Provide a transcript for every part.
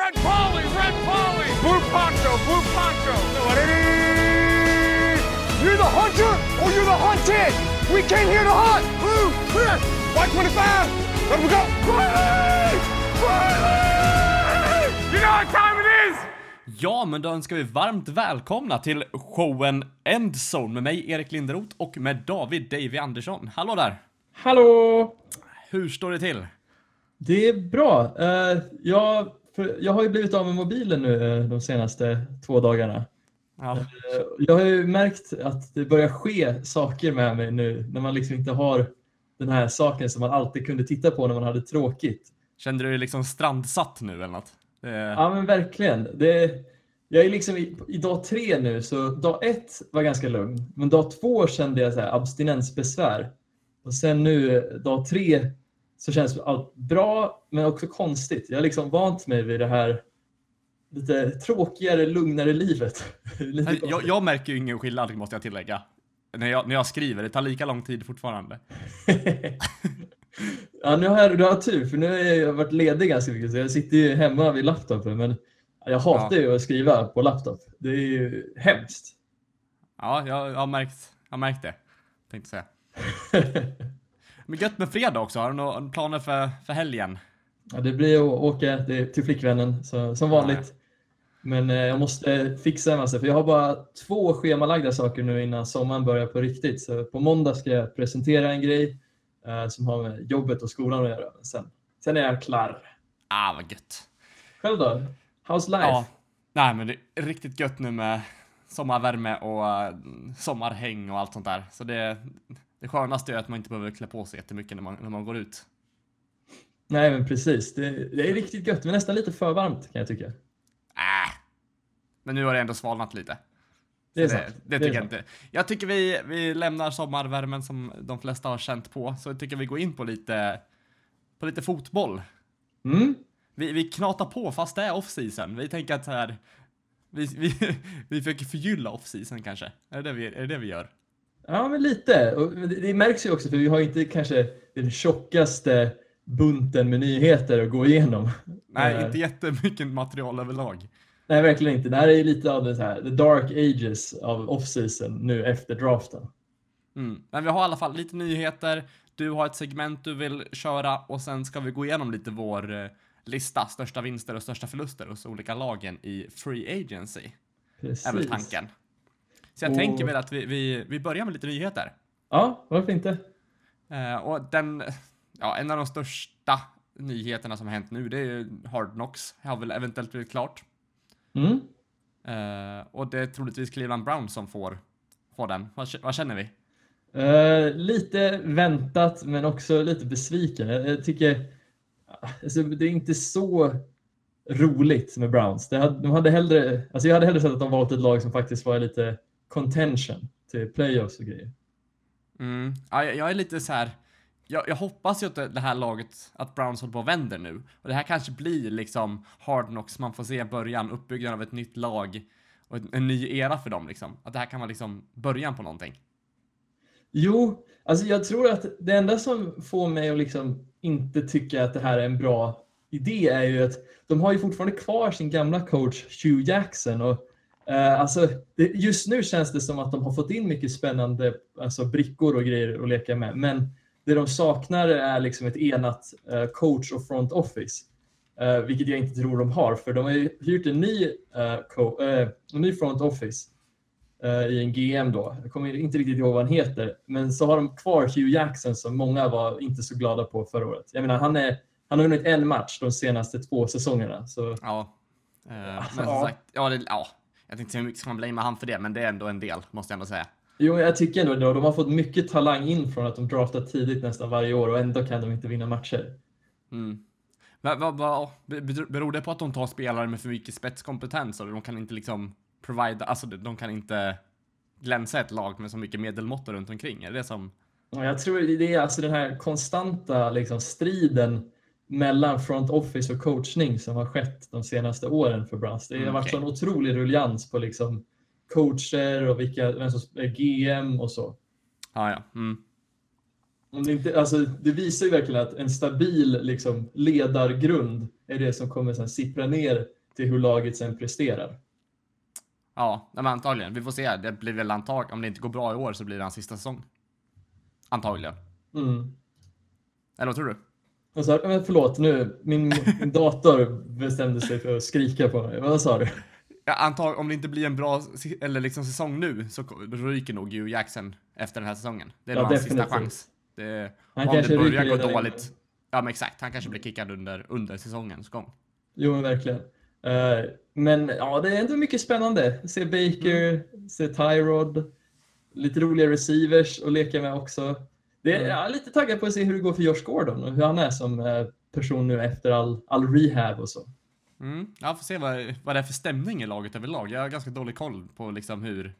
Red Polly, Red Polly, Blue Poncho, Blue Poncho. You're the hunter or you're the hunted. We came here to hunt. Blue, clear. White 25. Let we go. Riley! Riley! You know what time it is? Ja, men då önskar vi varmt välkomna till showen Endzone med mig, Erik Linderoth, och med David Davy Andersson. Hallå där! Hallå! Hur står det till? Det är bra. Eh, jag, för jag har ju blivit av med mobilen nu eh, de senaste två dagarna. Ja, Eh, Jag har ju märkt att det börjar ske saker med mig nu när man liksom inte har den här saken som man alltid kunde titta på när man hade tråkigt. kände du dig liksom strandsatt nu eller något? Det... Ja men verkligen. Det, jag är liksom i, i dag tre nu så dag ett var ganska lugn men dag två kände jag så här abstinensbesvär. Och sen nu eh, dag tre så känns allt bra men också konstigt. Jag har liksom vant mig vid det här lite tråkigare, lugnare livet. jag, jag märker ju ingen skillnad, måste jag tillägga. När jag, när jag skriver, det tar lika lång tid fortfarande. ja, nu har jag, du har tur för nu har jag varit ledig ganska mycket så jag sitter ju hemma vid laptopen men jag hatar ju att skriva på laptop. Det är ju hemskt. Ja, jag, jag, har, märkt, jag har märkt det, tänkte säga. Men gött med fredag också, har du några planer för, för helgen? Ja, det blir att åka till flickvännen så, som vanligt. Men eh, jag måste fixa en massa för jag har bara två schemalagda saker nu innan sommaren börjar på riktigt. Så på måndag ska jag presentera en grej eh, som har med jobbet och skolan att göra. Sen, sen är jag klar. Ah, vad gött. Själv då? How's life? Ja, nej men det är riktigt gött nu med sommarvärme och eh, sommarhäng och allt sånt där. Så det, det skönaste är att man inte behöver klä på sig jättemycket när man, när man går ut. Nej men precis, det, det är riktigt gött men nästan lite för varmt kan jag tycka. Äh. Men nu har det ändå svalnat lite. Det är Så sant. Det, är tycker jag sant. inte. Jag tycker vi, vi lämnar sommarvärmen som de flesta har känt på. Så jag tycker vi går in på lite, på lite fotboll. Mm. Vi, vi knatar på fast det är off-season. Vi tänker att så här, vi, vi, vi försöker förgylla off-season kanske. Är det det vi, är det, det vi gör? Ja men lite. Och det, märks ju också för vi har inte kanske den tjockaste bunten med nyheter att gå igenom. Nej, Eh, inte jättemycket material överlag. Nej, verkligen inte. Det här är ju lite av det så här, the dark ages av off-season nu efter draften. Mm. Men vi har i alla fall lite nyheter. Du har ett segment du vill köra och sen ska vi gå igenom lite vår eh, lista, största vinster och största förluster hos olika lagen i Free Agency. Precis. Är väl tanken. Så jag Och- tänker väl att vi, vi, vi börjar med lite nyheter. Ja, varför inte? Eh, och den, ja, en av de största nyheterna som har hänt nu, det är ju Hard Knocks. Har väl eventuellt blivit klart. Mm. Eh, och det är troligtvis Cleveland Browns som får, får den. Vad, vad känner vi? Eh, lite väntat men också lite besviken. Jag, tycker alltså, det är inte så roligt med Browns. Det hade, de hade hellre, alltså jag hade hellre sett att de valt ett lag som faktiskt var lite contention till playoffs och grejer. Mm. Ja, jag, är lite så här. Jag, jag hoppas ju att det, här laget, att Browns håller på och vänder nu. Och det här kanske blir liksom Hard Knocks, man får se början, uppbyggnaden av ett nytt lag och en, en ny era för dem liksom. Att det här kan vara liksom början på någonting. Jo, alltså jag tror att det enda som får mig att liksom inte tycka att det här är en bra idé är ju att de har ju fortfarande kvar sin gamla coach Hugh Jackson och alltså det, just nu känns det som att de har fått in mycket spännande alltså brickor och grejer att leka med. Men det de saknar är liksom ett enat eh, coach och front office. Eh, vilket jag inte tror de har, för de har ju hyrt en ny, eh, eh, en ny front office eh, i en GM då. Jag kommer inte riktigt ihåg vad han heter. Men så har de kvar Hugh Jackson som många var inte så glada på förra året. Jag menar, han, är, han har vunnit en match de senaste två säsongerna. Så Ja. Eh, men som sagt, ja, det, ja. Jag tänkte hur mycket ska man blamea han för det, men det är ändå en del, måste jag ändå säga. jo, jag tycker ändå att de har fått mycket talang in från att de draftar tidigt nästan varje år och ändå kan de inte vinna matcher. Mm. Vad, vad, be- beror det på att de tar spelare med för mycket spetskompetens och de kan inte liksom provide, alltså de kan inte glänsa ett lag med så mycket medelmått runt omkring? Är det det som... Ja, Jag tror det är alltså den här konstanta liksom, striden mellan front office och coachning som har skett de senaste åren för Browns. Det har Mm, varit okej. sån otrolig ruljans på liksom coacher och vilka, vem som är GM och så. Ja, ja. Mm. Om det, inte, alltså, det visar ju verkligen att en stabil liksom, ledargrund är det som kommer sen sippra ner till hur laget sen presterar. Ja, men antagligen. Vi får se. Det blir väl antag om det inte går bra i år så blir det hans sista säsong. Antagligen. Mm. Eller vad tror du? Och så, men förlåt, nu, min, min dator bestämde sig för att skrika på mig. Vad sa du? Ja, antag, om det inte blir en bra eller liksom säsong nu så ryker nog Hugh Jackson efter den här säsongen. Det är Ja, nog hans sista chans. Det, Han om det börjar gå dåligt. innan. Ja, men exakt. Han kanske blir kickad under, under säsongens gång. Jo, men verkligen. Eh, men ja, det är ändå mycket spännande. Se Baker, se Tyrod, lite roliga receivers att leka med också. Det är, Mm. jag är lite taggad på att se hur det går för Josh Gordon och hur han är som eh, person nu efter all, all rehab och så. Mm. Ja, får se vad, vad det är för stämning i laget överlag. Jag har ganska dålig koll på liksom hur,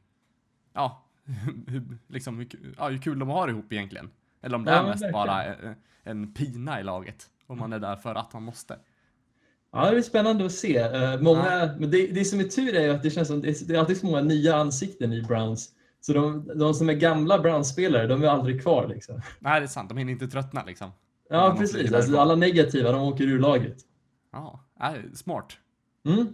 ja, hur, liksom hur, ja, hur kul de har ihop egentligen. Eller om det Ja, är mest verkligen. bara en, en pina i laget. Om man är där för att man måste. Ja, det blir spännande att se. Eh, många, men det, det som är tur är ju att det känns som det är, det är alltid så många nya ansikten i Browns. Så de, de som är gamla Browns-spelare, de är aldrig kvar liksom. Nej, det är sant. De hinner inte tröttna liksom. Ja, precis. Alltså, alla negativa, de åker ur laget. Ja, nej, smart. Mm.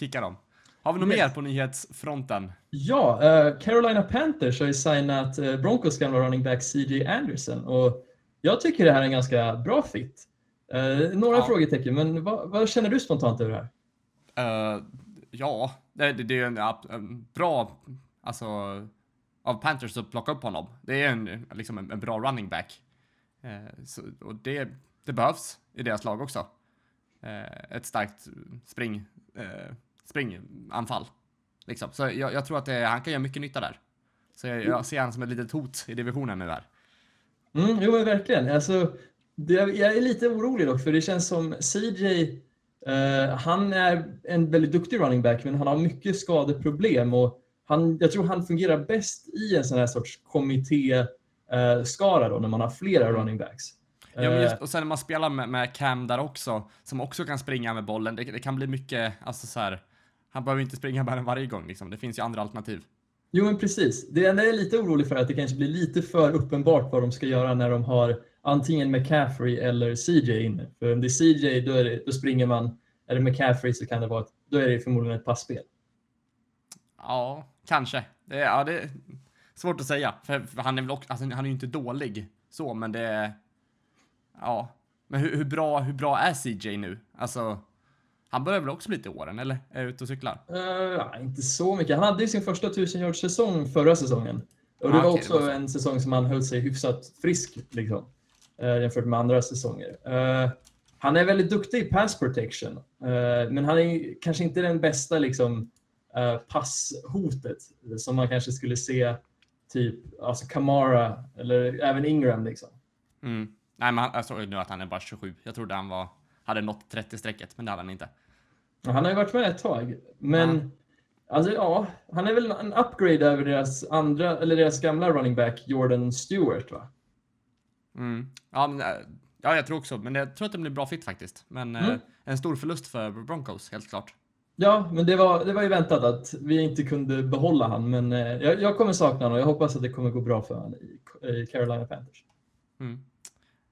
Kicka dem. Har vi något Yes. mer på nyhetsfronten? Ja, eh, Carolina Panthers har ju signat uh, Broncos gamla running back CJ Anderson och jag tycker det här är en ganska bra fit. Eh, några Ja. frågetecken, men vad, vad känner du spontant över det här? Ja, det, det, det är en, en bra, alltså, av Panthers att plocka upp honom. Det är en, liksom en, en bra running back. Eh, så, och det, det behövs i deras lag också. Eh, ett starkt spring, eh, springanfall. Liksom. Så jag, jag tror att det, han kan göra mycket nytta där. Så jag, jag ser honom som ett litet hot i divisionen nu här. Mm, jo, men verkligen. Alltså, det, jag är lite orolig dock, för det känns som CJ, eh, han är en väldigt duktig running back, men han har mycket skadeproblem och han, jag tror han fungerar bäst i en sån här sorts kommitté-skara då, när man har flera running backs. Ja, men Eh, just, och sen när man spelar med, med Cam där också, som också kan springa med bollen, det, det kan bli mycket, alltså så här, han behöver inte springa med den varje gång liksom. Det finns ju andra alternativ. Jo, men precis. Det enda jag är lite orolig för är att det kanske blir lite för uppenbart vad de ska göra när de har antingen McCaffrey eller CJ inne. För om det är CJ, då, är det, då springer man. Är det McCaffrey så kan det vara, då är det förmodligen ett passspel. Ja, kanske. Det, ja, det är svårt att säga. För, för han är väl också, alltså, han är ju inte dålig så, men det är, ja. Men hur, hur, bra, hur bra är CJ nu? Alltså, han börjar väl också bli lite i åren, eller? Är jag ute och cyklar? Uh, inte så mycket. Han hade ju sin första 1000 yards säsong förra säsongen. Och det Ah, var okej, också det var en säsong som han höll sig hyfsat frisk liksom, eh, jämfört med andra säsonger. Eh, han är väldigt duktig i pass protection, men han är kanske inte den bästa liksom, eh, passhotet som man kanske skulle se typ alltså Kamara eller även Ingram. Liksom. Mm. Nej, men jag såg nu att han är bara 27. Jag trodde han var, hade nått 30-strecket, men det hade han inte. Han har ju varit med ett tag, men alltså, ja, han är väl en upgrade över deras andra eller deras gamla running back Jordan Stewart va? Mm. Ja, men, äh, ja, jag tror också, men jag tror att det blir bra fit faktiskt. Men Mm. eh, en stor förlust för Broncos, helt klart. Ja, men det var, det var ju väntat att vi inte kunde behålla han, men eh, jag, jag kommer sakna honom och jag hoppas att det kommer gå bra för honom i, i Carolina Panthers. Mm.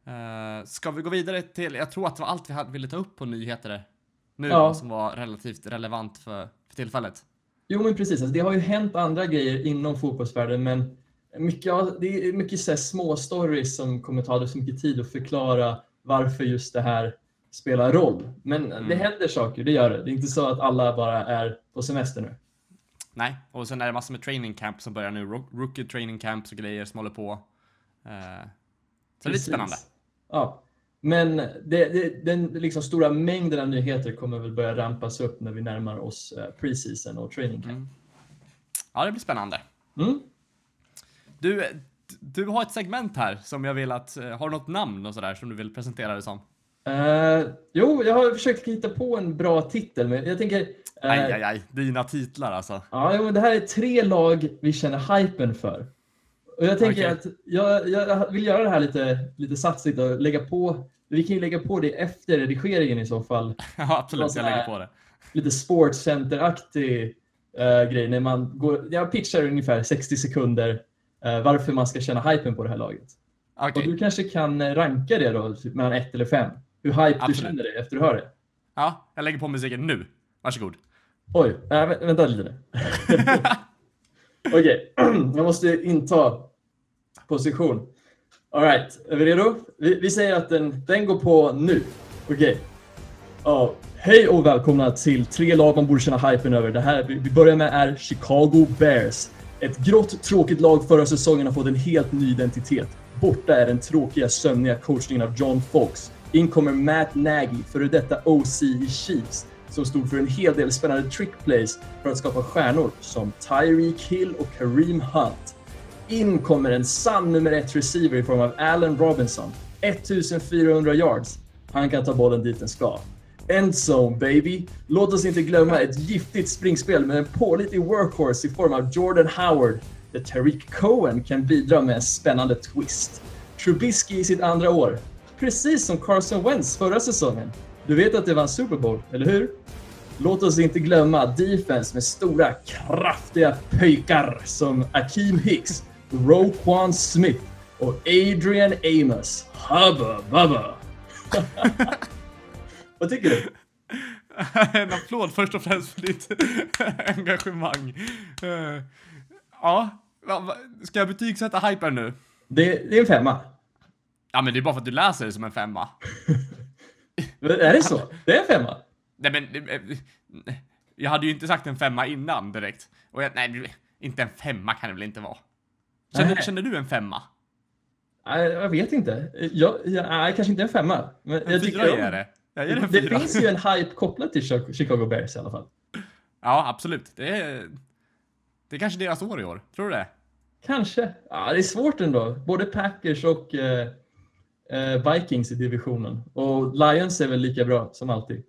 Eh, ska vi gå vidare till, jag tror att det var allt vi hade, ville ta upp på nyheter nu Ja. som var relativt relevant för, för tillfället. Jo, men precis. Alltså, det har ju hänt andra grejer inom fotbollsvärlden, men mycket, det är mycket så små stories som kommer ta så mycket tid att förklara varför just det här spelar roll. Men det Mm. händer saker, det gör det. Det är inte så att alla bara är på semester nu. Nej, och sen är det massor med training camp som börjar nu, Ro- rookie training camps och grejer som håller på. Eh, så det är lite spännande. Ja. Men det, det, den liksom stora mängden av nyheter kommer väl börja rampas upp när vi närmar oss eh, preseason och training camp. Mm. Ja, det blir spännande. Mm. Du, du har ett segment här som jag vill att, eh, har du något namn och sådär som du vill presentera det som? Eh, jo, jag har försökt hitta på en bra titel, men jag tänker... eh, Aj, aj, aj, dina titlar alltså. Ja, men det här är tre lag vi känner hypen för. Och jag tänker Okej. att jag, jag vill göra det här lite, lite satsigt och lägga på, vi kan ju lägga på det efter redigeringen i så fall. Ja, absolut, jag lägger på det. Lite sportcenter-aktig eh, grej när man går, jag pitchar ungefär 60 sekunder eh, varför man ska känna hypen på det här laget. Och Okej. du kanske kan ranka det då, typ mellan 1 eller 5. Hur hype du Absolut. känner dig efter att höra det. Ja, jag lägger på musiken nu. Varsågod. Oj, äh, vä- vänta lite. Okej, jag måste inta position. Alright, är vi redo? Vi, vi säger att den, den går på nu. Okej. Ja, hej och välkomna till tre lag man borde känna hypen över. Det här vi vi börjar med är Chicago Bears. Ett grått, tråkigt lag förra säsongen har fått en helt ny identitet. Borta är den tråkiga, sömniga coachningen av John Fox. In kommer Matt Nagy, före detta OC i Chiefs, som stod för en hel del spännande trickplays för att skapa stjärnor som Tyreek Hill och Kareem Hunt. In kommer en sann nummer ett receiver i form av Allen Robinson. 1400 yards. Han kan ta bollen dit den ska. Endzone baby! Låt oss inte glömma ett giftigt springspel med en pålitlig workhorse i form av Jordan Howard. Där Tariq Cohen kan bidra med en spännande twist. Trubisky i sitt andra år. Precis som Carson Wentz förra säsongen. Du vet att det var en Super Bowl, eller hur? Låt oss inte glömma defense med stora, kraftiga pöjkar som Akeem Hicks, Roquan Smith och Adrian Amos. Hubba bubba! Vad tycker du? en applåd först och främst för ditt engagemang. Eh, ja, ska jag betygsätta hypen nu? Det, det är en femma. Ja, men det är bara för att du läser det som en femma. Är det så? Det är en femma? Nej, men eh, jag hade ju inte sagt en femma innan direkt. Och jag, nej, inte en femma kan det väl inte vara? Känner, känner du en femma? Nej, Jag vet inte. Jag, jag, nej, kanske inte en femma. Men En jag fyra tycker jag det. Jag ger det en Det fyra. finns ju en hype kopplad till Chi- Chicago Bears i alla fall. Ja, absolut. Det är, det är kanske deras år i år. Tror du det? Kanske. Ja, det är svårt ändå. Både Packers och eh, Vikings i divisionen. Och Lions är väl lika bra som alltid.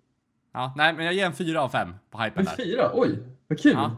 Ja, nej, men jag ger en fyra av fem på hypen där. fyra? Oj, vad kul! Ja.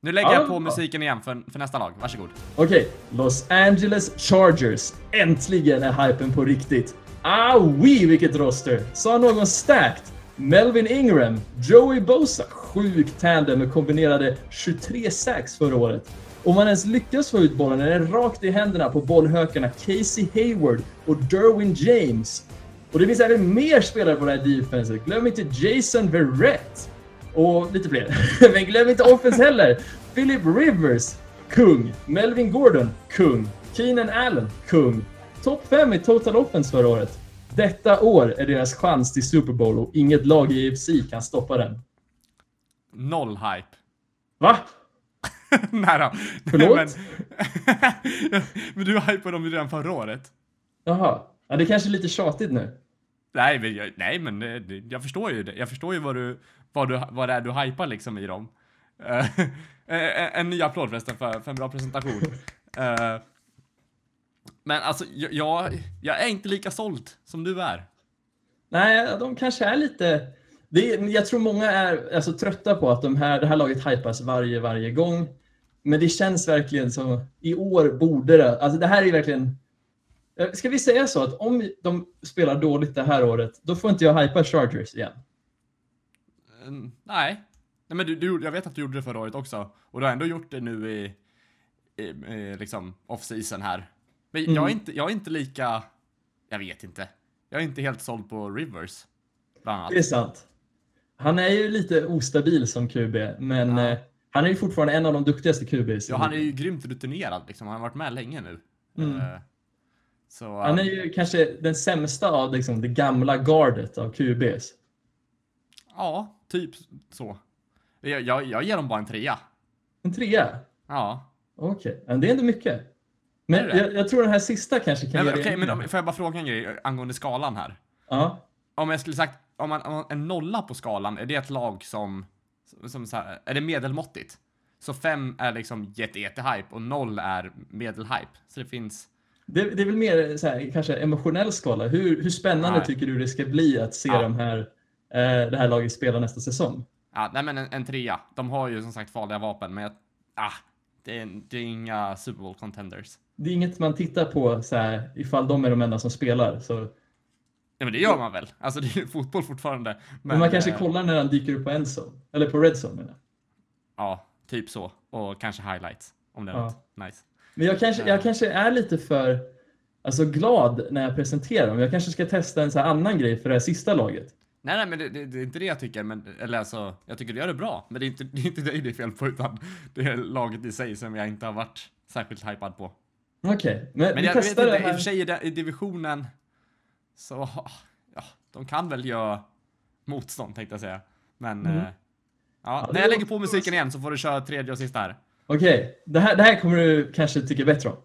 Nu lägger Ja, jag på musiken igen för, för nästa lag. Varsågod. Okej, Los Angeles Chargers. Äntligen är hypen på riktigt. Ah, oui, vilket roster! Sa någon stacked? Melvin Ingram, Joey Bosa, sjuk tandem med kombinerade 23 sacks förra året. Om man ens lyckas få ut bollen är den rakt i händerna på bollhökarna Casey Hayward och Derwin James. Och det finns även mer spelare på det här defenset. Glöm inte Jason Verrett. Och lite fler. Men glöm inte offense heller. Philip Rivers, kung. Melvin Gordon, kung. Keenan Allen, kung. Topp 5 i total offense förra året. Detta år är deras chans till Super Bowl och inget lag i AFC kan stoppa den. Noll hype. Va? Nej då. Förlåt? Men, men du hypade dem ju redan förra året. Jaha. Ja, det är kanske är lite tjatigt nu. Nej, men, jag, nej, men det, det, jag förstår ju det. Jag förstår ju vad, du, vad, du, vad det är du hypar liksom i dem. Eh, eh, en ny applåd förresten för, för en bra presentation. Eh, men alltså, jag, jag, jag är inte lika såld som du är. Nej, de kanske är lite... Det är, jag tror många är alltså, trötta på att de här, det här laget hypas varje, varje gång. Men det känns verkligen som, i år borde det, alltså det här är verkligen... Eh, Ska vi säga så att om de spelar dåligt det här året, då får inte jag hypa Chargers igen. Mm, nej. Nej, men du, du, jag vet att du gjorde det förra året också. Och du har ändå gjort det nu i, i, i liksom off-season här. Men jag, är Mm. inte, jag är inte lika... Jag vet inte. Jag är inte helt såld på Rivers. Bland annat. Det är sant. Han är ju lite ostabil som QB, men Ja. Han är ju fortfarande en av de duktigaste QBs. Ja, han är ju grymt rutinerad liksom. Han har varit med länge nu. Mm. Eh, så... Han är ju kanske den sämsta av liksom, det gamla gardet av QBs. Ja, typ så. Jag, jag, jag ger dem bara en trea. En trea? Ja. Okej, men det är ändå mycket. Men jag, jag tror den här sista kanske kan göra Okej, det men om, får jag bara fråga en grej angående skalan här? Ja. Om jag skulle sagt, om man, om man en nolla på skalan, är det ett lag som, som så här, är det medelmåttigt? Så fem är liksom jätte, jätte-hype och noll är medelhype. Så det finns, Det, det är väl mer så här, kanske emotionell skala. Hur, hur spännande Nej. tycker du det ska bli att se Ja. de här, eh, det här laget spela nästa säsong? ja, nej men en, en trea. De har ju som sagt farliga vapen, men jag, ah, det är, det är inga Super Bowl contenders. Det är inget man tittar på så här, ifall de är de enda som spelar. Så, Nej men det gör man väl? Alltså det är ju fotboll fortfarande. men, man kanske eh, kollar när han dyker upp på endzone. Eller på redzone menar jag. Ja, typ så. Och kanske highlights. Om det är Ja. något nice. Men jag kanske, Ja. jag kanske är lite för... alltså, glad när jag presenterar dem. Jag kanske ska testa en så annan grej för det här sista laget. Nej, nej, men det, det, det, är inte det jag tycker. Men, eller alltså, jag tycker du gör det bra. Men det är inte, det är inte dig det är fel på, utan det är laget i sig som jag inte har varit särskilt hypad på. Okej, okay, men, men vi jag testar vet inte, i och för sig i divisionen så, ja, de kan väl göra motstånd tänkte jag säga. Men, mm. eh, ja, ja, när jag lägger på musiken igen så får du köra tredje och sista här. Okej, okay. det, här, det här kommer du kanske tycka bättre om.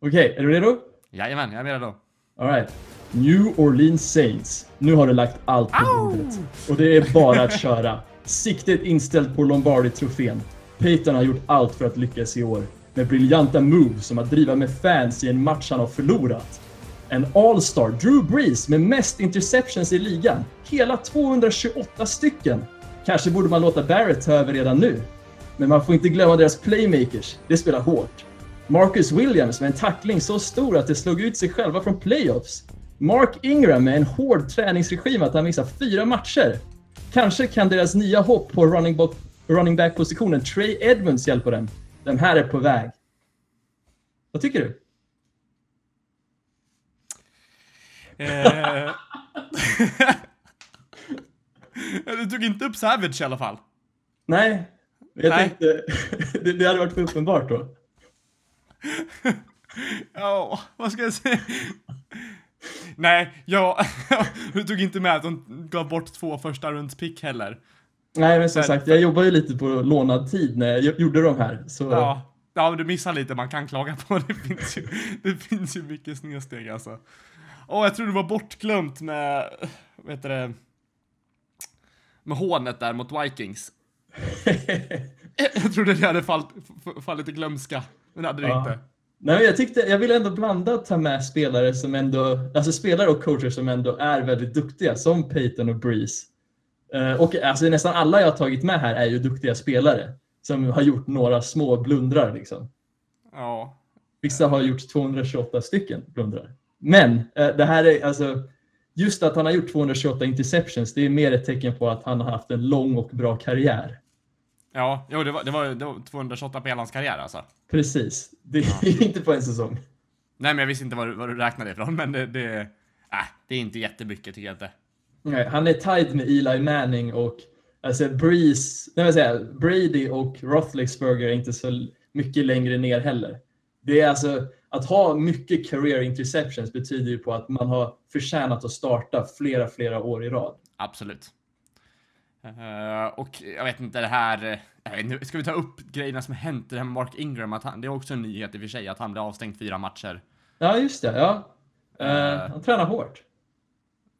Okej, okay, är du redo? Jajamän, jag är redo. Alright. New Orleans Saints. Nu har du lagt allt på bordet. Och det är bara att köra. Siktet inställt på Lombardi-trofén. Peyton har gjort allt för att lyckas i år. Med briljanta moves som att driva med fans i en match han har förlorat. En All-Star, Drew Brees, med mest interceptions i ligan. Hela 228 stycken. Kanske borde man låta Barrett ta över redan nu. Men man får inte glömma deras playmakers. Det spelar hårt. Marcus Williams med en tackling så stor att det slog ut sig själva från playoffs. Mark Ingram med en hård träningsregim att han missar fyra matcher. Kanske kan deras nya hopp på running, back, running back-positionen, Trey Edmonds, hjälpa dem. Den här är på väg. Vad tycker du? Eh. du tog inte upp Savage i alla fall. Nej, jag Nej. tänkte det, det hade varit för uppenbart då. Ja, vad ska jag säga? Nej, jag, du tog inte med att de gav bort två första runds pick heller. Nej, men som men, sagt, jag jobbar ju lite på lånad tid när jag gjorde de här. Så... Ja, ja, du missar lite man kan klaga på. Det finns ju, det finns ju mycket snedsteg alltså. Åh, jag tror det var bortglömt med, vad heter det, med hånet där mot Vikings. jag trodde det hade fallit, fallit i glömska, men det hade det ja. inte. Nej, jag, tyckte, jag vill ändå blanda och ta med spelare som ändå, alltså spelare och coacher som ändå är väldigt duktiga, som Peyton och Breeze. Uh, och alltså, nästan alla jag har tagit med här är ju duktiga spelare som har gjort några små blundrar. Liksom. Ja. Vissa har gjort 228 stycken blundrar. Men uh, det här är alltså, just att han har gjort 228 interceptions, det är mer ett tecken på att han har haft en lång och bra karriär. Ja, jo, det, var, det, var, det var 228 på hela hans karriär alltså. Precis. Det är ja. inte på en säsong. Nej, men jag visste inte var du räknade ifrån, men det, det, äh, det är inte jättemycket tycker jag inte. Nej, han är tied med Eli Manning och alltså Breeze, nej, säga, Brady och Roethlisberger är inte så mycket längre ner heller. Det är alltså att ha mycket career interceptions betyder ju på att man har förtjänat att starta flera, flera år i rad. Absolut. Uh, och jag vet inte det här, uh, ska vi ta upp grejerna som hänt, det här med Mark Ingram, att han, det är också en nyhet i och för sig, att han blev avstängd fyra matcher. Ja, just det, ja. Uh, han tränar hårt.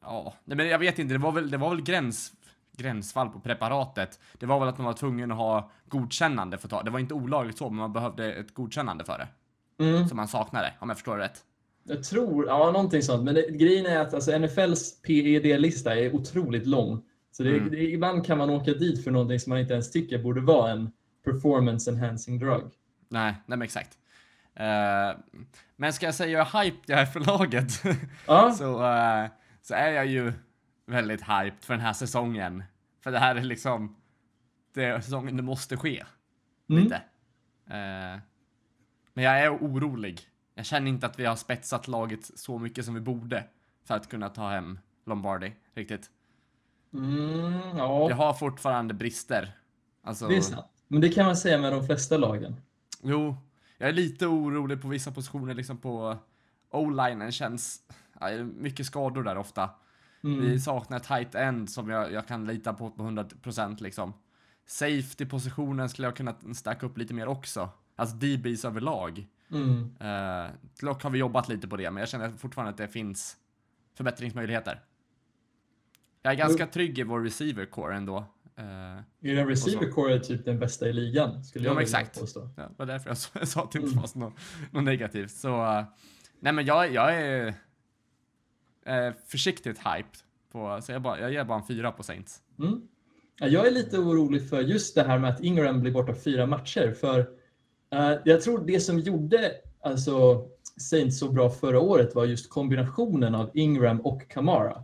Ja, nej, men jag vet inte, det var väl, det var väl gräns, gränsfall på preparatet. Det var väl att man var tvungen att ha godkännande för att ta, det var inte olagligt så, men man behövde ett godkännande för det. Mm. Som man saknade, om jag förstår det rätt. Jag tror, ja någonting sånt. Men det, grejen är att alltså, NFLs PED-lista är otroligt lång. Så det, mm. det, ibland kan man åka dit för någonting som man inte ens tycker borde vara en performance enhancing drug. Nej, nej men exakt. Uh, men ska jag säga jag är hyped jag är för laget ja. så, uh, så är jag ju väldigt hyped för den här säsongen. För det här är liksom det säsongen det måste ske. Mm. Lite. Men jag är orolig. Jag känner inte att vi har spetsat laget så mycket som vi borde för att kunna ta hem Lombardi riktigt. Mm, ja. Vi har fortfarande brister. Alltså... Det är sant. Men det kan man säga med de flesta lagen. Jo, jag är lite orolig på vissa positioner, liksom på O-linen känns, ja, mycket skador där ofta. Mm. Vi saknar tight end som jag, jag kan lita på på 100% liksom. Safety-positionen skulle jag kunna stacka upp lite mer också. Alltså DBs överlag. Mm. Uh, dock har vi jobbat lite på det, men jag känner fortfarande att det finns förbättringsmöjligheter. Jag är ganska trygg i vår receiver core ändå. Uh, er receiver core är typ den bästa i ligan, skulle ja, jag vilja exakt. påstå. Ja, det var därför jag sa att det inte mm. fanns något, något negativt. Så, uh, nej men jag, jag är uh, försiktigt hyped på, så jag, bara, jag ger bara en fyra på Saints. Mm. Jag är lite orolig för just det här med att Ingram blir borta fyra matcher, för jag tror det som gjorde alltså, Saints så bra förra året var just kombinationen av Ingram och Kamara.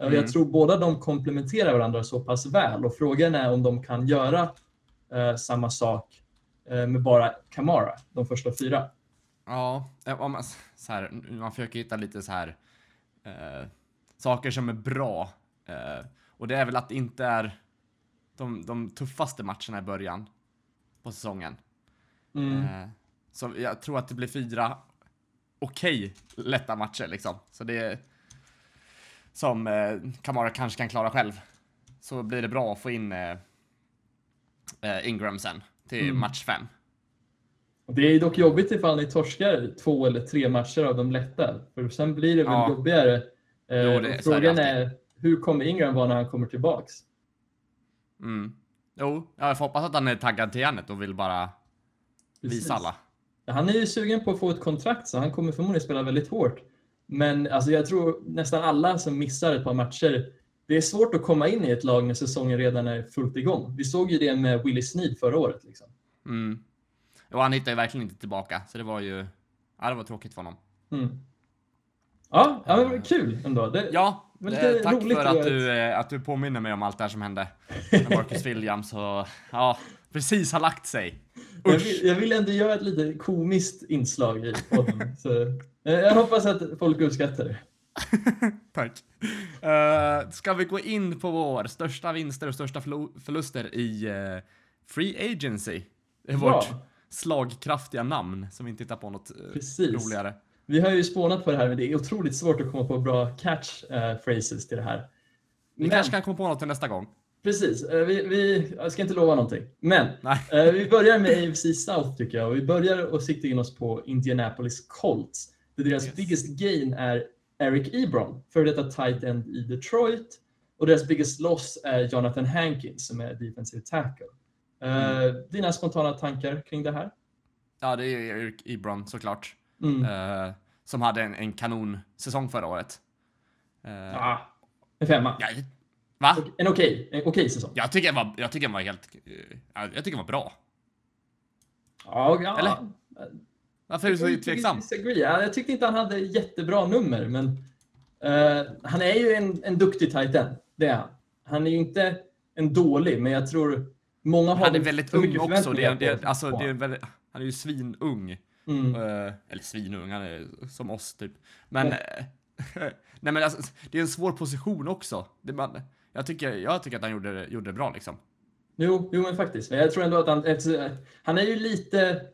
Mm. Jag tror båda de komplementerar varandra så pass väl och frågan är om de kan göra eh, samma sak eh, med bara Kamara de första fyra. Ja, eh, man, så här, man försöker hitta lite så här eh, saker som är bra. Eh, och det är väl att det inte är de, de tuffaste matcherna i början på säsongen. Mm. Eh, så jag tror att det blir fyra okej lätta matcher liksom. Så det är som eh, Kamara kanske kan klara själv. Så blir det bra att få in eh, eh, Ingram sen till Mm. match fem. Det är dock jobbigt ifall ni torskar två eller tre matcher av de lätta. För sen blir det väl Ja. jobbigare. Eh, Jo, det- är frågan alltid. är, hur kommer Ingram vara när han kommer tillbaks? Mm. Jo, jag får hoppas att han är taggad till järnet och vill bara Precis. visa alla. Han är ju sugen på att få ett kontrakt så han kommer förmodligen spela väldigt hårt. Men alltså, jag tror nästan alla som missar ett par matcher, det är svårt att komma in i ett lag när säsongen redan är fullt igång. Vi såg ju det med Willie Snead förra året. Liksom. Mm. Och han hittar ju verkligen inte tillbaka, så det var ju... Ja, det var tråkigt för honom. Mm. Ja, ja men det var kul ändå. Det, Ja, Men eh, tack för att du, eh, att du påminner mig om allt det här som hände med Marcus Williams och ja, precis har lagt sig. jag, vill, jag vill ändå göra ett lite komiskt inslag i podden. så, eh, jag hoppas att folk uppskattar det. Tack. Uh, ska vi gå in på vår största vinster och största förluster i eh, Free Agency? Bra. vårt slagkraftiga namn som vi inte hittar på något Precis. roligare. Vi har ju spånat på det här, men det är otroligt svårt att komma på bra catch eh, phrases till det här. Vi Men- kanske kan komma på något till nästa gång. Precis, eh, vi, vi, jag ska inte lova någonting. Men Nej. eh, vi börjar med AFC South tycker jag. Vi börjar och sikta in oss på Indianapolis Colts. Där deras Yes. biggest gain är Eric Ebron, för detta tight end i Detroit. Och deras biggest loss är Jonathan Hankins som är defensive tackle. Eh, Mm. Dina spontana tankar kring det här? Ja, det är Eric Ebron såklart. Mm. Som hade en, en kanonsäsong förra året. Eh, Ah, en femma. ja, va? En okej en okej säsong. Jag tycker den var, jag tycker den var helt... ja, jag tycker den var bra. Ja, ja. Eller? Varför är du så Jag tveksam? Jag tyckte inte han hade jättebra nummer, men eh, han är ju en, en duktig tight end. Det är han. Han är ju inte en dålig, men jag tror många har Han är väl väldigt ung också. Det, förväntningar det, på- alltså, det är väldigt, han är ju svinung. Mm. Eh, eller svinung, han är som oss typ. Men, eh, nej men alltså, det är en svår position också. Det, man, jag, tycker, jag tycker att han gjorde, det- gjorde det bra liksom. Jo, jo, men faktiskt. Men jag tror ändå att han, han är ju lite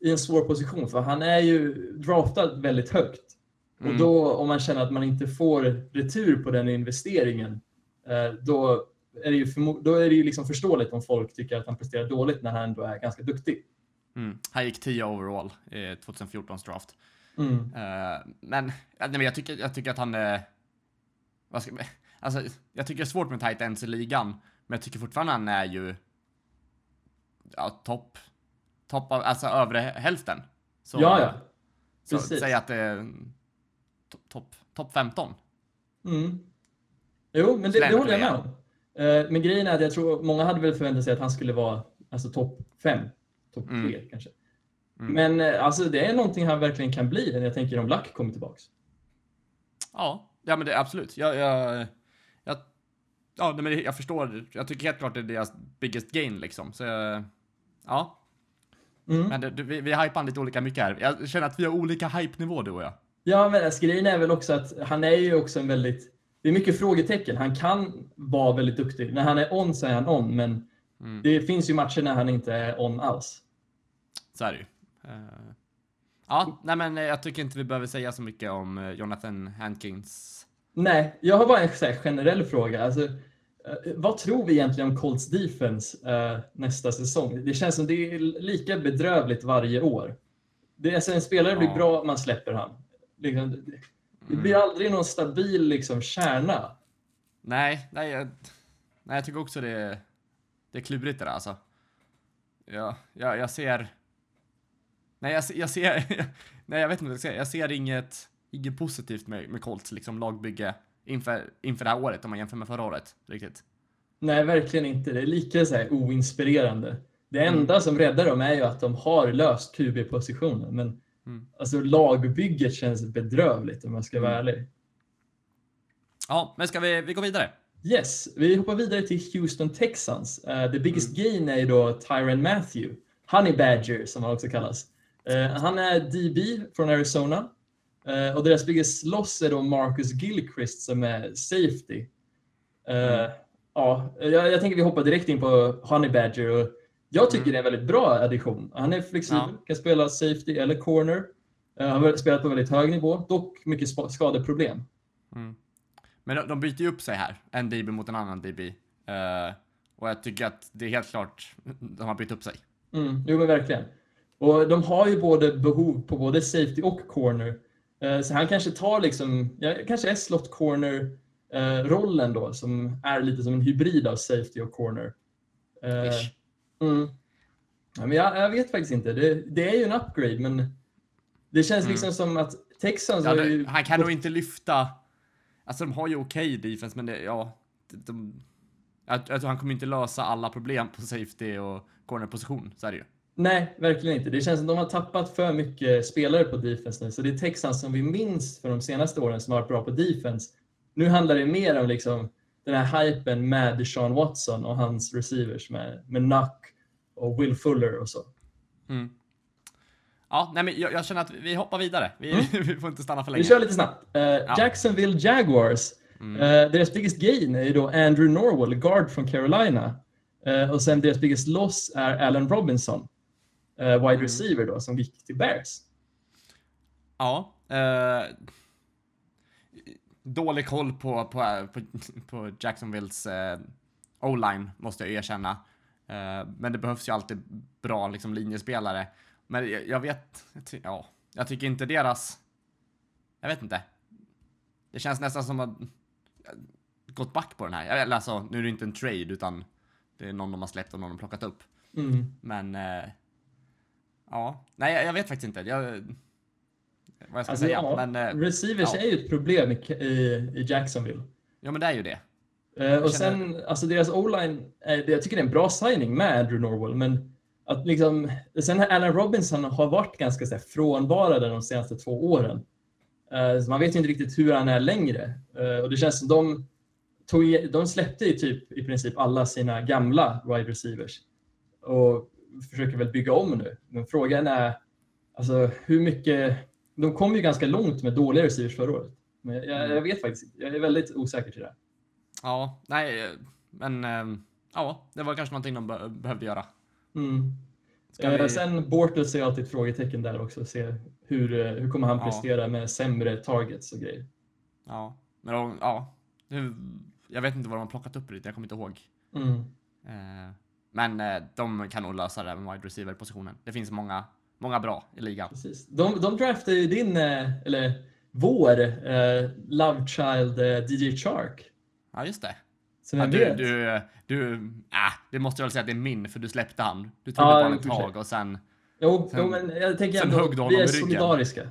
i en svår position, för han är ju draftad väldigt högt. Mm. Och då, om man känner att man inte får retur på den investeringen, eh, då är det ju, då är det ju liksom förståeligt om folk tycker att han presterar dåligt när han ändå är ganska duktig. Mm. Han gick 10 overall i 2014 draft. Mm. Eh, men, nej, men jag, tycker, jag tycker att han är... Vad ska, alltså, jag tycker det är svårt med tight ends i ligan, men jag tycker fortfarande han är ju ja, topp, topp av, alltså övre hälften. Så, ja, ja. Så Precis. säg att det är to- topp top 15. Mm. Jo, men det, det håller jag med om. Eh, Men grejen är att jag tror många hade väl förväntat sig att han skulle vara alltså, topp fem, topp Mm. tre kanske. Mm. Men eh, alltså, det är någonting han verkligen kan bli när jag tänker om Luck kommer tillbaks. Ja, ja men det absolut. Jag, jag, ja, nej, men jag förstår. Jag tycker helt klart det är deras biggest gain liksom. Så ja, Mm. men det, vi, vi hypar lite olika mycket här. Jag känner att vi har olika hype-nivå du och jag. Ja, men alltså, grejen är väl också att han är ju också en väldigt... Det är mycket frågetecken. Han kan vara väldigt duktig. När han är on så är han on, men Mm. det finns ju matcher när han inte är on alls. Så är det ju. Eh, ja, nej men jag tycker inte vi behöver säga så mycket om eh, Jonathan Hankins. Nej, jag har bara en här, generell fråga. Alltså, eh, vad tror vi egentligen om Colts defense eh, nästa säsong? Det känns som det är lika bedrövligt varje år. Det är, alltså, en spelare blir bra, man släpper han. Liksom, det, Mm. blir aldrig någon stabil liksom, kärna. Nej, nej, jag, nej, jag tycker också det, det är klurigt det där alltså. Ja, jag, jag ser... Nej, jag, jag ser... Nej, jag vet inte vad jag ska säga. Jag ser inget, inget positivt med, med Colts liksom, lagbygge inför, inför det här året om man jämför med förra året. Riktigt. Nej, verkligen inte. Det är lika så här, oinspirerande. Det Mm. enda som räddar dem är ju att de har löst QB-positionen. Men Mm. alltså, lagbygget känns bedrövligt om jag ska vara Mm. ärlig. Ja, men ska vi, vi gå vidare? Yes, vi hoppar vidare till Houston Texans. Uh, the biggest Mm. gain är ju då Tyron Matthew, Honey Badger som han också kallas. Eh, han är DB från Arizona. Eh, och deras biggest loss är då Marcus Gilchrist som är safety. Eh, ja, jag, jag tänker vi hoppar direkt in på Honey Badger. Och jag tycker Mm. det är en väldigt bra addition. Han är flexibel, Ja. kan spela safety eller corner. Eh, Han har spelat på väldigt hög nivå, dock mycket skadeproblem. Men de, de byter ju upp sig här, en DB mot en annan DB. Eh, och jag tycker att det är helt klart, de har bytt upp sig. Mm, jo men verkligen. Och de har ju både behov på både safety och corner. Eh, Så han kanske tar liksom, ja, kanske är slot corner eh, rollen då som är lite som en hybrid av safety och corner. Eh. Mm. Ja, men jag, jag vet faktiskt inte. Det, det är ju en upgrade men det känns Mm. liksom som att Texans Ja, det, han kan nog inte lyfta, alltså de har ju okej defense, men det, ja, de, jag, jag tror han kommer inte lösa alla problem på safety och cornerposition, så är det ju. Nej, verkligen inte. Det känns som de har tappat för mycket spelare på defense nu. Så det är Texans som vi minns för de senaste åren som har varit bra på defense. Nu handlar det mer om liksom den här hypen med Deshaun Watson och hans receivers med, med Nuck och Will Fuller och så. Mm. Ja, nej men jag, jag känner att vi hoppar vidare. Vi, vi får inte stanna för länge. Vi kör lite snabbt. Eh, Jacksonville Jaguars. Eh, deras biggest gain är ju då Andrew Norwell, guard från Carolina. Eh, och sen deras biggest loss är Allen Robinson, wide receiver då, som gick till Bears. Ja. Eh, dålig koll på, på, på, på Jacksonvilles eh, O-line, måste jag erkänna. Eh, men det behövs ju alltid bra liksom, linjespelare. Men jag, jag vet, ty- ja, jag tycker inte deras... Jag vet inte. Det känns nästan som att gått back på den här. Eller alltså, nu är det inte en trade, utan det är någon de har släppt och någon de har plockat upp. Mm. Men... Ja, nej, jag, jag vet faktiskt inte. Jag, vad jag ska Alltså, säga. ja, Men, eh, receivers ja. är ju ett problem i, i, Jacksonville. ja, men det är ju det. Eh, och känner- sen, alltså deras o-line, eh, jag tycker det är en bra signing med Andrew Norwell, men att liksom, sen har Allen Robinson har varit ganska så här, frånvarande de senaste två åren. Eh, så man vet ju inte riktigt hur han är längre. Eh, och det känns som de, tog, de släppte ju typ i princip alla sina gamla wide receivers och försöker väl bygga om nu. Men frågan är alltså, hur mycket... De kom ju ganska långt med dåliga receivers förra året. Men jag, jag, jag vet faktiskt inte. Jag är väldigt osäker till det. Ja, nej, men eh, ja, det var kanske någonting de be- behövde göra. Mm. Ska Eh, vi- Sen Bortles är alltid ett frågetecken där också. Se hur, eh, hur kommer han Ja. prestera med sämre targets och grejer. Ja, men de, ja. Jag vet inte vad de har plockat upp dit, jag kommer inte ihåg. Mm. Eh, men eh, de kan nog lösa det med wide receiver-positionen. Det finns många, många bra i ligan. Precis. De, de draftade ju din, eh, eller vår, eh, love child eh, DJ Chark. Ja, just det. Så Ja, du, du, du, äh, det måste jag väl säga att det är min, för du släppte han. Du trodde Ja, på honom ett tag och sen, jo, sen- jo, men jag tänker ändå, vi är solidariska.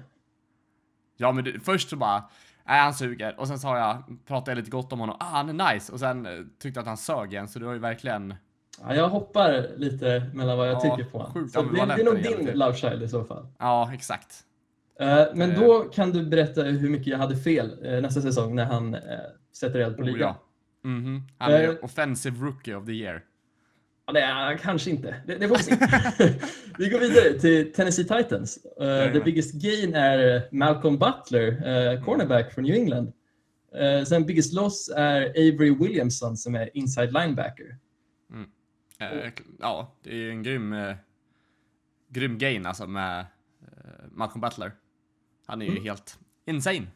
ja men du, först så bara, nej han suger. Och sen sa jag, pratade jag lite gott om honom, ah han är nice. Och sen eh, tyckte jag att han sög igen, så du har ju verkligen, Ja, jag hoppar lite mellan vad jag Ja, tycker på. sjukt Så det, det är nog din egentligen. love child i så fall. ja exakt. Eh, Men Eh. då kan du berätta hur mycket jag hade fel eh, nästa säsong när han sätter eld på Oh, ligan. ja. Mhm. Han är Eh. offensive rookie of the year. Ja, det är, kanske inte. Det, det får vi se. vi går vidare till Tennessee Titans. Uh, the Jajamän. biggest gain är Malcolm Butler, uh, cornerback från New England. Uh, sen biggest loss är Avery Williamson som är inside linebacker. Eh, ja, det är ju en grym, eh, grym gain alltså med eh, Malcolm Butler. Han är ju Mm. helt insane.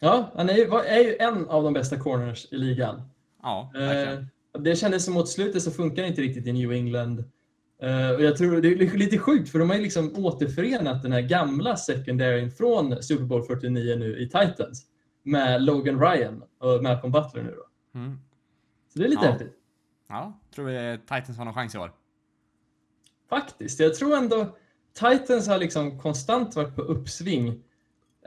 Ja, han är ju, är ju en av de bästa corners i ligan. Ja, Eh, verkligen. det kändes som mot slutet så funkar det inte riktigt i New England. Eh, och jag tror det är lite sjukt för de har ju liksom återförenat den här gamla secondaryn från Super Bowl 49 nu i Titans med Logan Ryan och Malcolm Butler nu då. Mm. Så det är lite Ja. häftigt. Ja, tror vi Titans har någon chans i år. Faktiskt. Jag tror ändå Titans har liksom konstant varit på uppsving.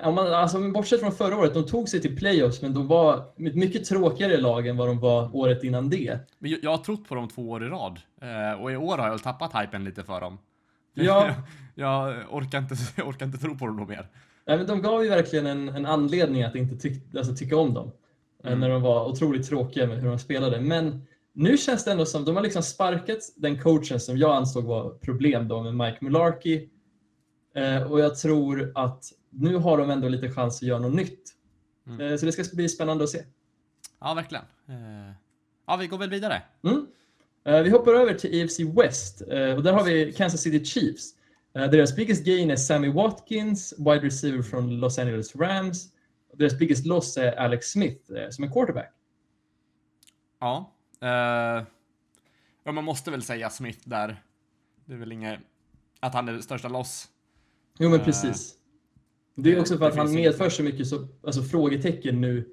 Om man, alltså, bortsett från förra året, de tog sig till playoffs men de var ett mycket tråkigare lag än vad de var året innan det. Men jag, har trott på dem två år i rad. Eh, och i år har jag tappat hypen lite för dem. Ja. jag orkar inte, jag orkar inte tro på dem mer. Nej, men de gav ju verkligen en, en anledning att inte tyck, alltså, tycka om dem. eh, Mm. När de var otroligt tråkiga med hur de spelade. Men nu känns det ändå som de har liksom sparkat den coachen som jag ansåg var problem då med Mike Mularkey. Eh, och jag tror att nu har de ändå lite chans att göra något nytt. Mm. Eh, så det ska bli spännande att se. Ja, verkligen. Eh, Ja, vi går väl vidare. Mm. Eh, vi hoppar över till EFC West eh, och där har vi Kansas City Chiefs. Eh, deras biggest gain är Sammy Watkins, wide receiver från Los Angeles Rams. Deras biggest loss är Alex Smith som är quarterback. Ja. Eh, ja, man måste väl säga Smith där. Det är väl inget... Att han är största loss. Jo, men Eh, precis. Det är också för att han medför så mycket så, alltså, frågetecken nu.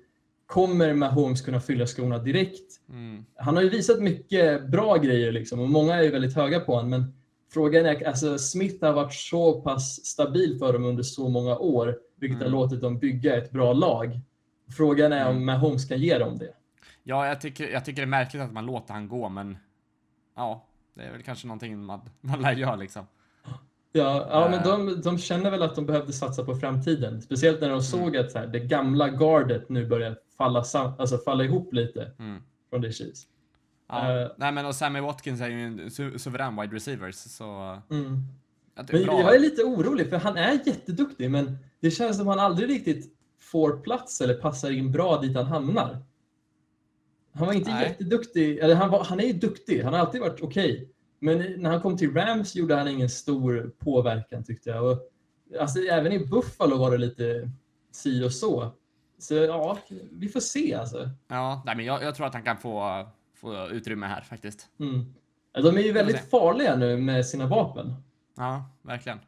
Kommer Mahomes kunna fylla skorna direkt? Mm. Han har ju visat mycket bra grejer liksom, och många är ju väldigt höga på honom. Men frågan är, alltså Smith har varit så pass stabil för dem under så många år, vilket Mm. har låtit dem bygga ett bra lag. Frågan är om Mm. Mahomes kan ge dem det. Ja, jag tycker, jag tycker det är märkligt att man låter han gå, men ja, det är väl kanske någonting man, man lär göra liksom. Ja, ja men Eh. de, de känner väl att de behövde satsa på framtiden. Speciellt Mm. när de såg att så här, det gamla gardet nu börjar falla, alltså falla ihop lite Mm. från det Chiefs. Ja. Eh. Nej, men och Sammy Watkins är ju en su- suverän wide receiver, så... Mm. Att är Men bra. jag är lite orolig, för han är jätteduktig, men det känns som han aldrig riktigt får plats eller passar in bra dit han hamnar. Han var inte Nej. jätteduktig, eller han, var, han är ju duktig, han har alltid varit okej. Men när han kom till Rams gjorde han ingen stor påverkan tyckte jag. Och, alltså, även i Buffalo var det lite si och så. Så ja, vi får se alltså. Ja, nej, men jag, jag tror att han kan få, få utrymme här faktiskt. Mm. De är ju väldigt farliga nu med sina vapen. Ja, verkligen.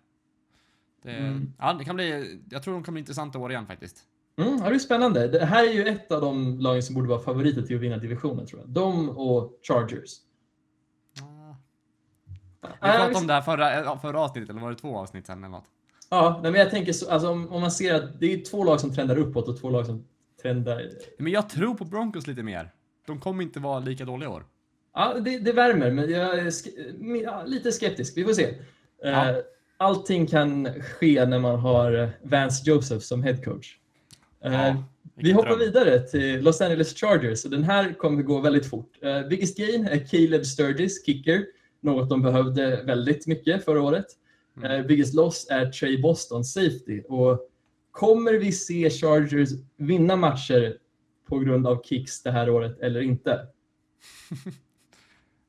Det, Mm. Ja, det kan bli... Jag tror de kan bli intressanta år igen faktiskt. Mm, det är spännande. Det här är ju ett av de lagen som borde vara favoriter till att vinna divisionen tror jag. De och Chargers. Ja. Vi pratade om det här förra, förra avsnittet, eller var det två avsnitt sen eller något? Ja, men jag tänker så, alltså, om, om man ser att det är två lag som trendar uppåt och två lag som trendar... Men jag tror på Broncos lite mer. De kommer inte vara lika dåliga i år. Ja, det, det värmer, men jag är lite skeptisk. Vi får se. Ja. Eh, Allting kan ske när man har Vance Joseph som headcoach. Eh, Ja, Vi hoppar dröm. vidare till Los Angeles Chargers den här kommer gå väldigt fort. Uh, biggest gain är Caleb Sturgis, kicker, något de behövde väldigt mycket förra året. Mm. Eh, biggest loss är Trey Boston, safety. Och kommer vi se Chargers vinna matcher på grund av kicks det här året eller inte?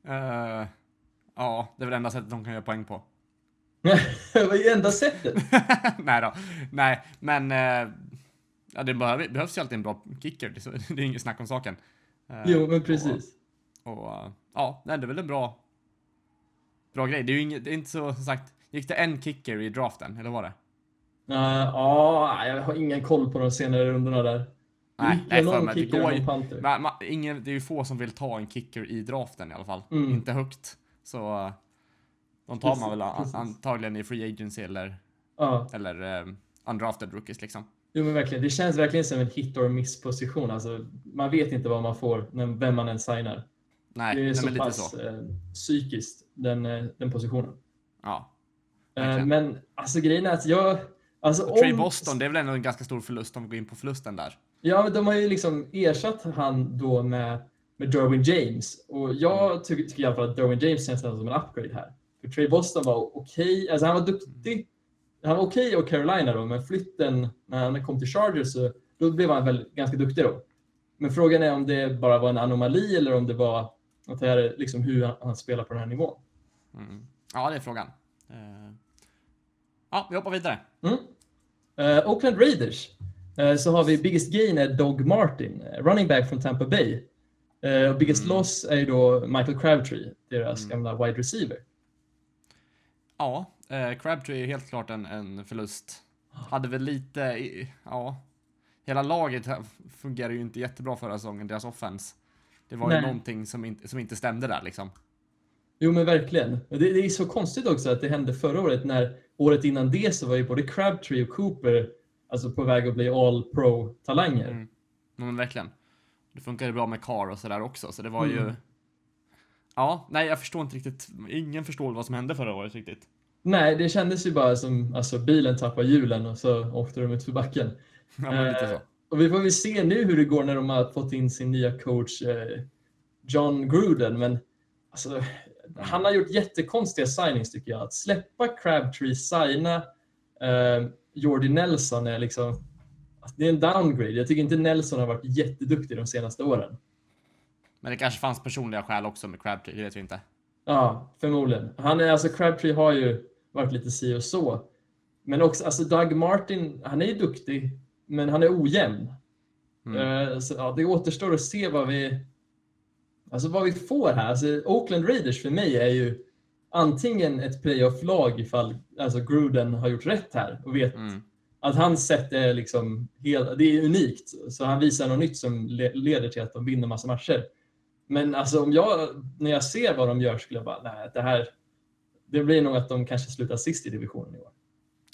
Eh, ja, det är väl enda sättet de kan göra poäng på. det var ju enda sättet. Nej då. Nej, men... eh, ja, det behövs ju alltid en bra kicker. Det är, det är inget snack om saken. Eh, Jo, men precis. Och, och eh, ja, nej, det är väl en bra... Bra grej. Det är ju inget, det är inte så som sagt... Gick det en kicker i draften, eller var det? Eh, Ja, jag har ingen koll på de senare rundorna där. Nej, nej för mig. Det går ju... någon panter? Man, man, ingen, det är ju få som vill ta en kicker i draften i alla fall. Mm. Inte högt. Så de tar man väl Precis. antagligen i free agency eller, Ja. eller um, undrafted rookies liksom. Jo men verkligen, det känns verkligen som en hit or miss position. Alltså, man vet inte vad man får, när, vem man än signar. Nej, det är nej så pass så. Eh, psykiskt, den, eh, den positionen. Ja. Eh, men alltså grejen är att jag... Alltså, Och Trey om- Boston, det är väl ändå en ganska stor förlust om vi går in på förlusten där. Ja, men de har ju liksom ersatt han då med, med Derwin James. Och jag tycker, tycker i alla fall att Derwin James känns som en upgrade här. För Trey Boston var okej, alltså han var duktig. Han var okej och Carolina då, men flytten när han kom till Chargers så då blev han väl ganska duktig då. Men frågan är om det bara var en anomali eller om det var att det här är liksom hur han, han spelar på den här nivån. Mm. Ja, det är frågan. Eh, Ja, vi hoppar vidare. Mm. Eh, Oakland Raiders. Eh, så har vi biggest gain är Dog Martin, running back från Tampa Bay. Och biggest Mm. loss är ju då Michael Crabtree, deras Mm. gamla wide receiver. Ja, eh, Crabtree är helt klart en, en förlust. Hade väl lite, i- ja. Hela laget här fungerar ju inte jättebra förra säsongen, deras offense. Det var Nej. ju någonting som inte, som inte stämde där liksom. Jo men verkligen. Det, det är så konstigt också att det hände förra året när året innan det så var ju både Crabtree och Cooper alltså på väg att bli all pro-talanger. Mm. Men verkligen. Det funkade bra med Carr och sådär också, så det var ju... Mm. Ja, nej jag förstår inte riktigt. Ingen förstår vad som hände förra året riktigt. Nej, det kändes ju bara som alltså bilen tappade hjulen och så åkte de ut för backen. Ja, Eh. Och vi får väl se nu hur det går när de har fått in sin nya coach eh, John Gruden. Men alltså, han har gjort jättekonstiga signings tycker jag. Att släppa Crabtree, signa Uh, Jordi Nelson är liksom, alltså, det är en downgrade. Jag tycker inte Nelson har varit jätteduktig de senaste åren. Men det kanske fanns personliga skäl också med Crabtree, det vet vi inte. Ja, förmodligen. Han är, alltså Crabtree har ju varit lite si och så. Men också, alltså Doug Martin, han är ju duktig, men han är ojämn. Mm. Uh, så, ja, det återstår att se vad vi, alltså vad vi får här. Alltså, Oakland Raiders för mig är ju antingen ett playoff-lag ifall alltså Gruden har gjort rätt här och vet mm. att hans sätt är liksom helt, det är unikt. Så han visar något nytt som leder till att de vinner massa matcher. Men alltså om jag, när jag ser vad de gör skulle jag bara, nej, det här, det blir nog att de kanske slutar sist i divisionen i år.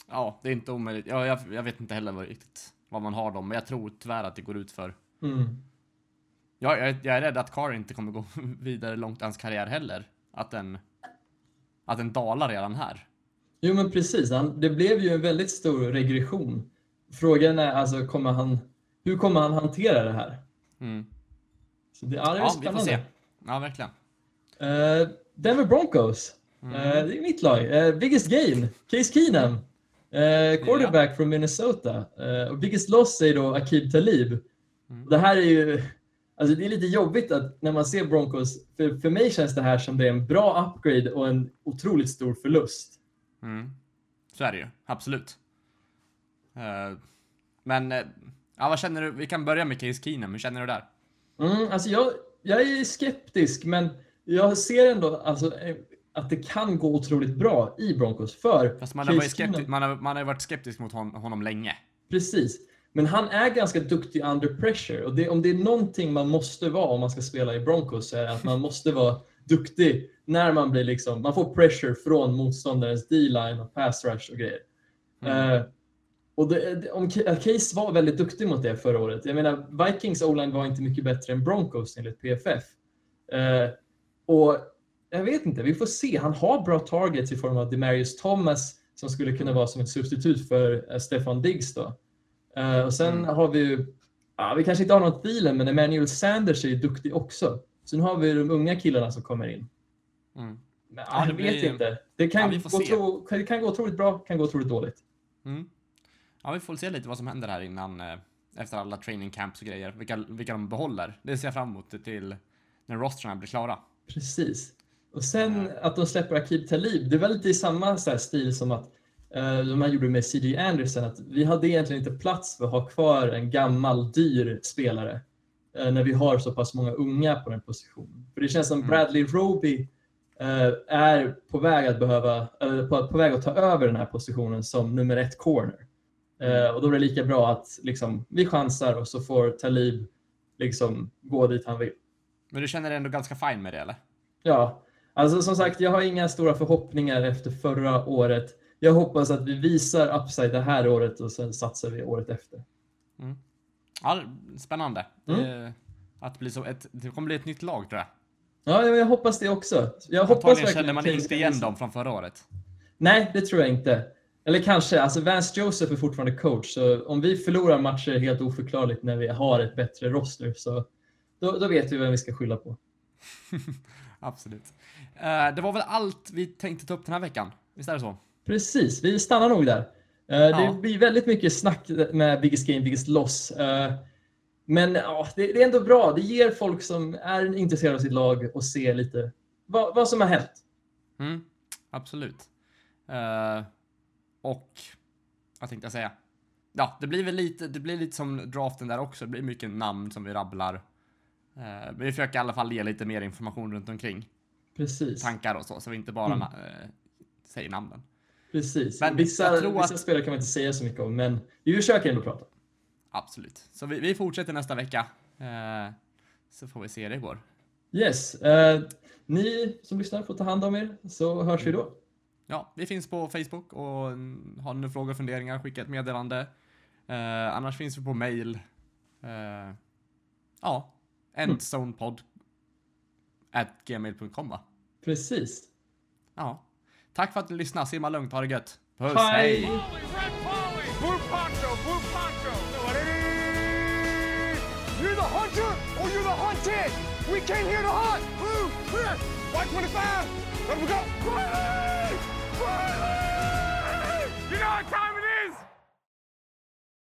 Ja, det är inte omöjligt. Ja, jag, jag vet inte heller vad, riktigt vad man har dem, men jag tror tyvärr att det går ut för. Mm. Ja, jag, jag är rädd att Carr inte kommer gå vidare långt i hans karriär heller. Att den, att den dalar redan här. Jo, men precis. Han, det blev ju en väldigt stor regression. Frågan är alltså, kommer han, hur kommer han hantera det här? Mm. Så det, är ja, spännande. vi får se. Ja, verkligen. Uh, Denver Broncos. Mm. Uh, det är mitt lag. Uh, biggest gain, Case Keenum. Uh, quarterback ja. från Minnesota. och biggest loss är då Akib Talib. Mm. Det här är ju... Alltså det är lite jobbigt att när man ser Broncos, för, för mig känns det här som det är en bra upgrade och en otroligt stor förlust. Mm. Så är det ju, absolut. men, ja, vad känner du? Vi kan börja med Case Keenum. Hur känner du där? Mm, alltså jag, jag är skeptisk, men jag ser ändå alltså, att det kan gå otroligt bra i Broncos. För Fast man har, varit skeptisk, man, har, man har varit skeptisk mot hon, honom länge. Precis. Men han är ganska duktig under pressure. Och det, om det är någonting man måste vara om man ska spela i Broncos så är det att man måste vara duktig när man blir liksom, man får pressure från motståndarens D-line och pass rush och grejer. Mm. Uh, och det, om Case var väldigt duktig mot det förra året. Jag menar, Vikings O-line var inte mycket bättre än Broncos enligt PFF. Eh, och jag vet inte, vi får se. Han har bra targets i form av Demarius Thomas som skulle kunna vara som ett substitut för eh, Stefan Diggs då. Eh, och sen mm. har vi ju, ja, vi kanske inte har någon Thielen, men Emmanuel Sanders är ju duktig också. Sen har vi de unga killarna som kommer in. Mm. Men, ja, jag vet blir... inte. Det kan, ja, gå tro, det kan gå otroligt bra, kan gå otroligt dåligt. Mm. Ja, vi får se lite vad som händer här innan, eh, efter alla training camps och grejer. Vilka, vilka de behåller. Det ser jag fram emot till när rosterna blir klara. Precis. Och sen att de släpper Akib Talib, det är väl lite i samma så stil som att uh, de här gjorde med C.J. Anderson, att vi hade egentligen inte plats för att ha kvar en gammal dyr spelare uh, när vi har så pass många unga på den positionen. För det känns som mm. Bradley Roby uh, är på väg att behöva, på, på väg att ta över den här positionen som nummer ett corner. Eh, och då är det lika bra att liksom, vi chansar och så får Talib liksom gå dit han vill. Men du känner dig ändå ganska fin med det eller? Ja, alltså som sagt, jag har inga stora förhoppningar efter förra året. Jag hoppas att vi visar upside det här året och sen satsar vi året efter. Mm. Ja, spännande. Mm. Det, att bli så ett, det kommer bli ett nytt lag tror jag. Ja, jag hoppas det också. Jag hoppas känner man inte igen dem från förra året. Nej, det tror jag inte. Eller kanske, alltså Vance Joseph är fortfarande coach, så om vi förlorar matcher helt oförklarligt när vi har ett bättre roster, så då, då vet vi vem vi ska skylla på. Absolut. Uh, det var väl allt vi tänkte ta upp den här veckan? Visst är det så? Precis, vi stannar nog där. Uh, ja. Det blir väldigt mycket snack med Biggest Game, Biggest Loss. Uh, men ja, det, det, är ändå bra. Det ger folk som är intresserade av sitt lag och se lite vad, vad som har hänt. Mm, absolut. Och vad tänkte jag säga? Ja, det blir väl lite, det blir lite som draften där också. Det blir mycket namn som vi rabblar. Uh, vi försöker i alla fall ge lite mer information runt omkring. Precis. Tankar och så, så vi inte bara mm. uh, säger namnen. Precis. Men vissa, vissa att... spelare kan man inte säga så mycket om, men vi försöker ändå prata. Absolut. Så vi, vi fortsätter nästa vecka. Uh, så får vi se hur det går. Yes. ni som lyssnar får ta hand om er, så hörs vi då. Ja, vi finns på Facebook och har ni frågor och funderingar, skicka ett meddelande. Eh, annars finns vi på mail. Eh, ja, endzonepod at gmail.com va? Precis. Ja. Tack för att ni lyssnade. Simma lugnt, ha det gött. Puss, hej! hej. You're the hunter or you're the hunted! We came here to hunt! Blue, clear! White 25! Let we go! Riley! Riley! You know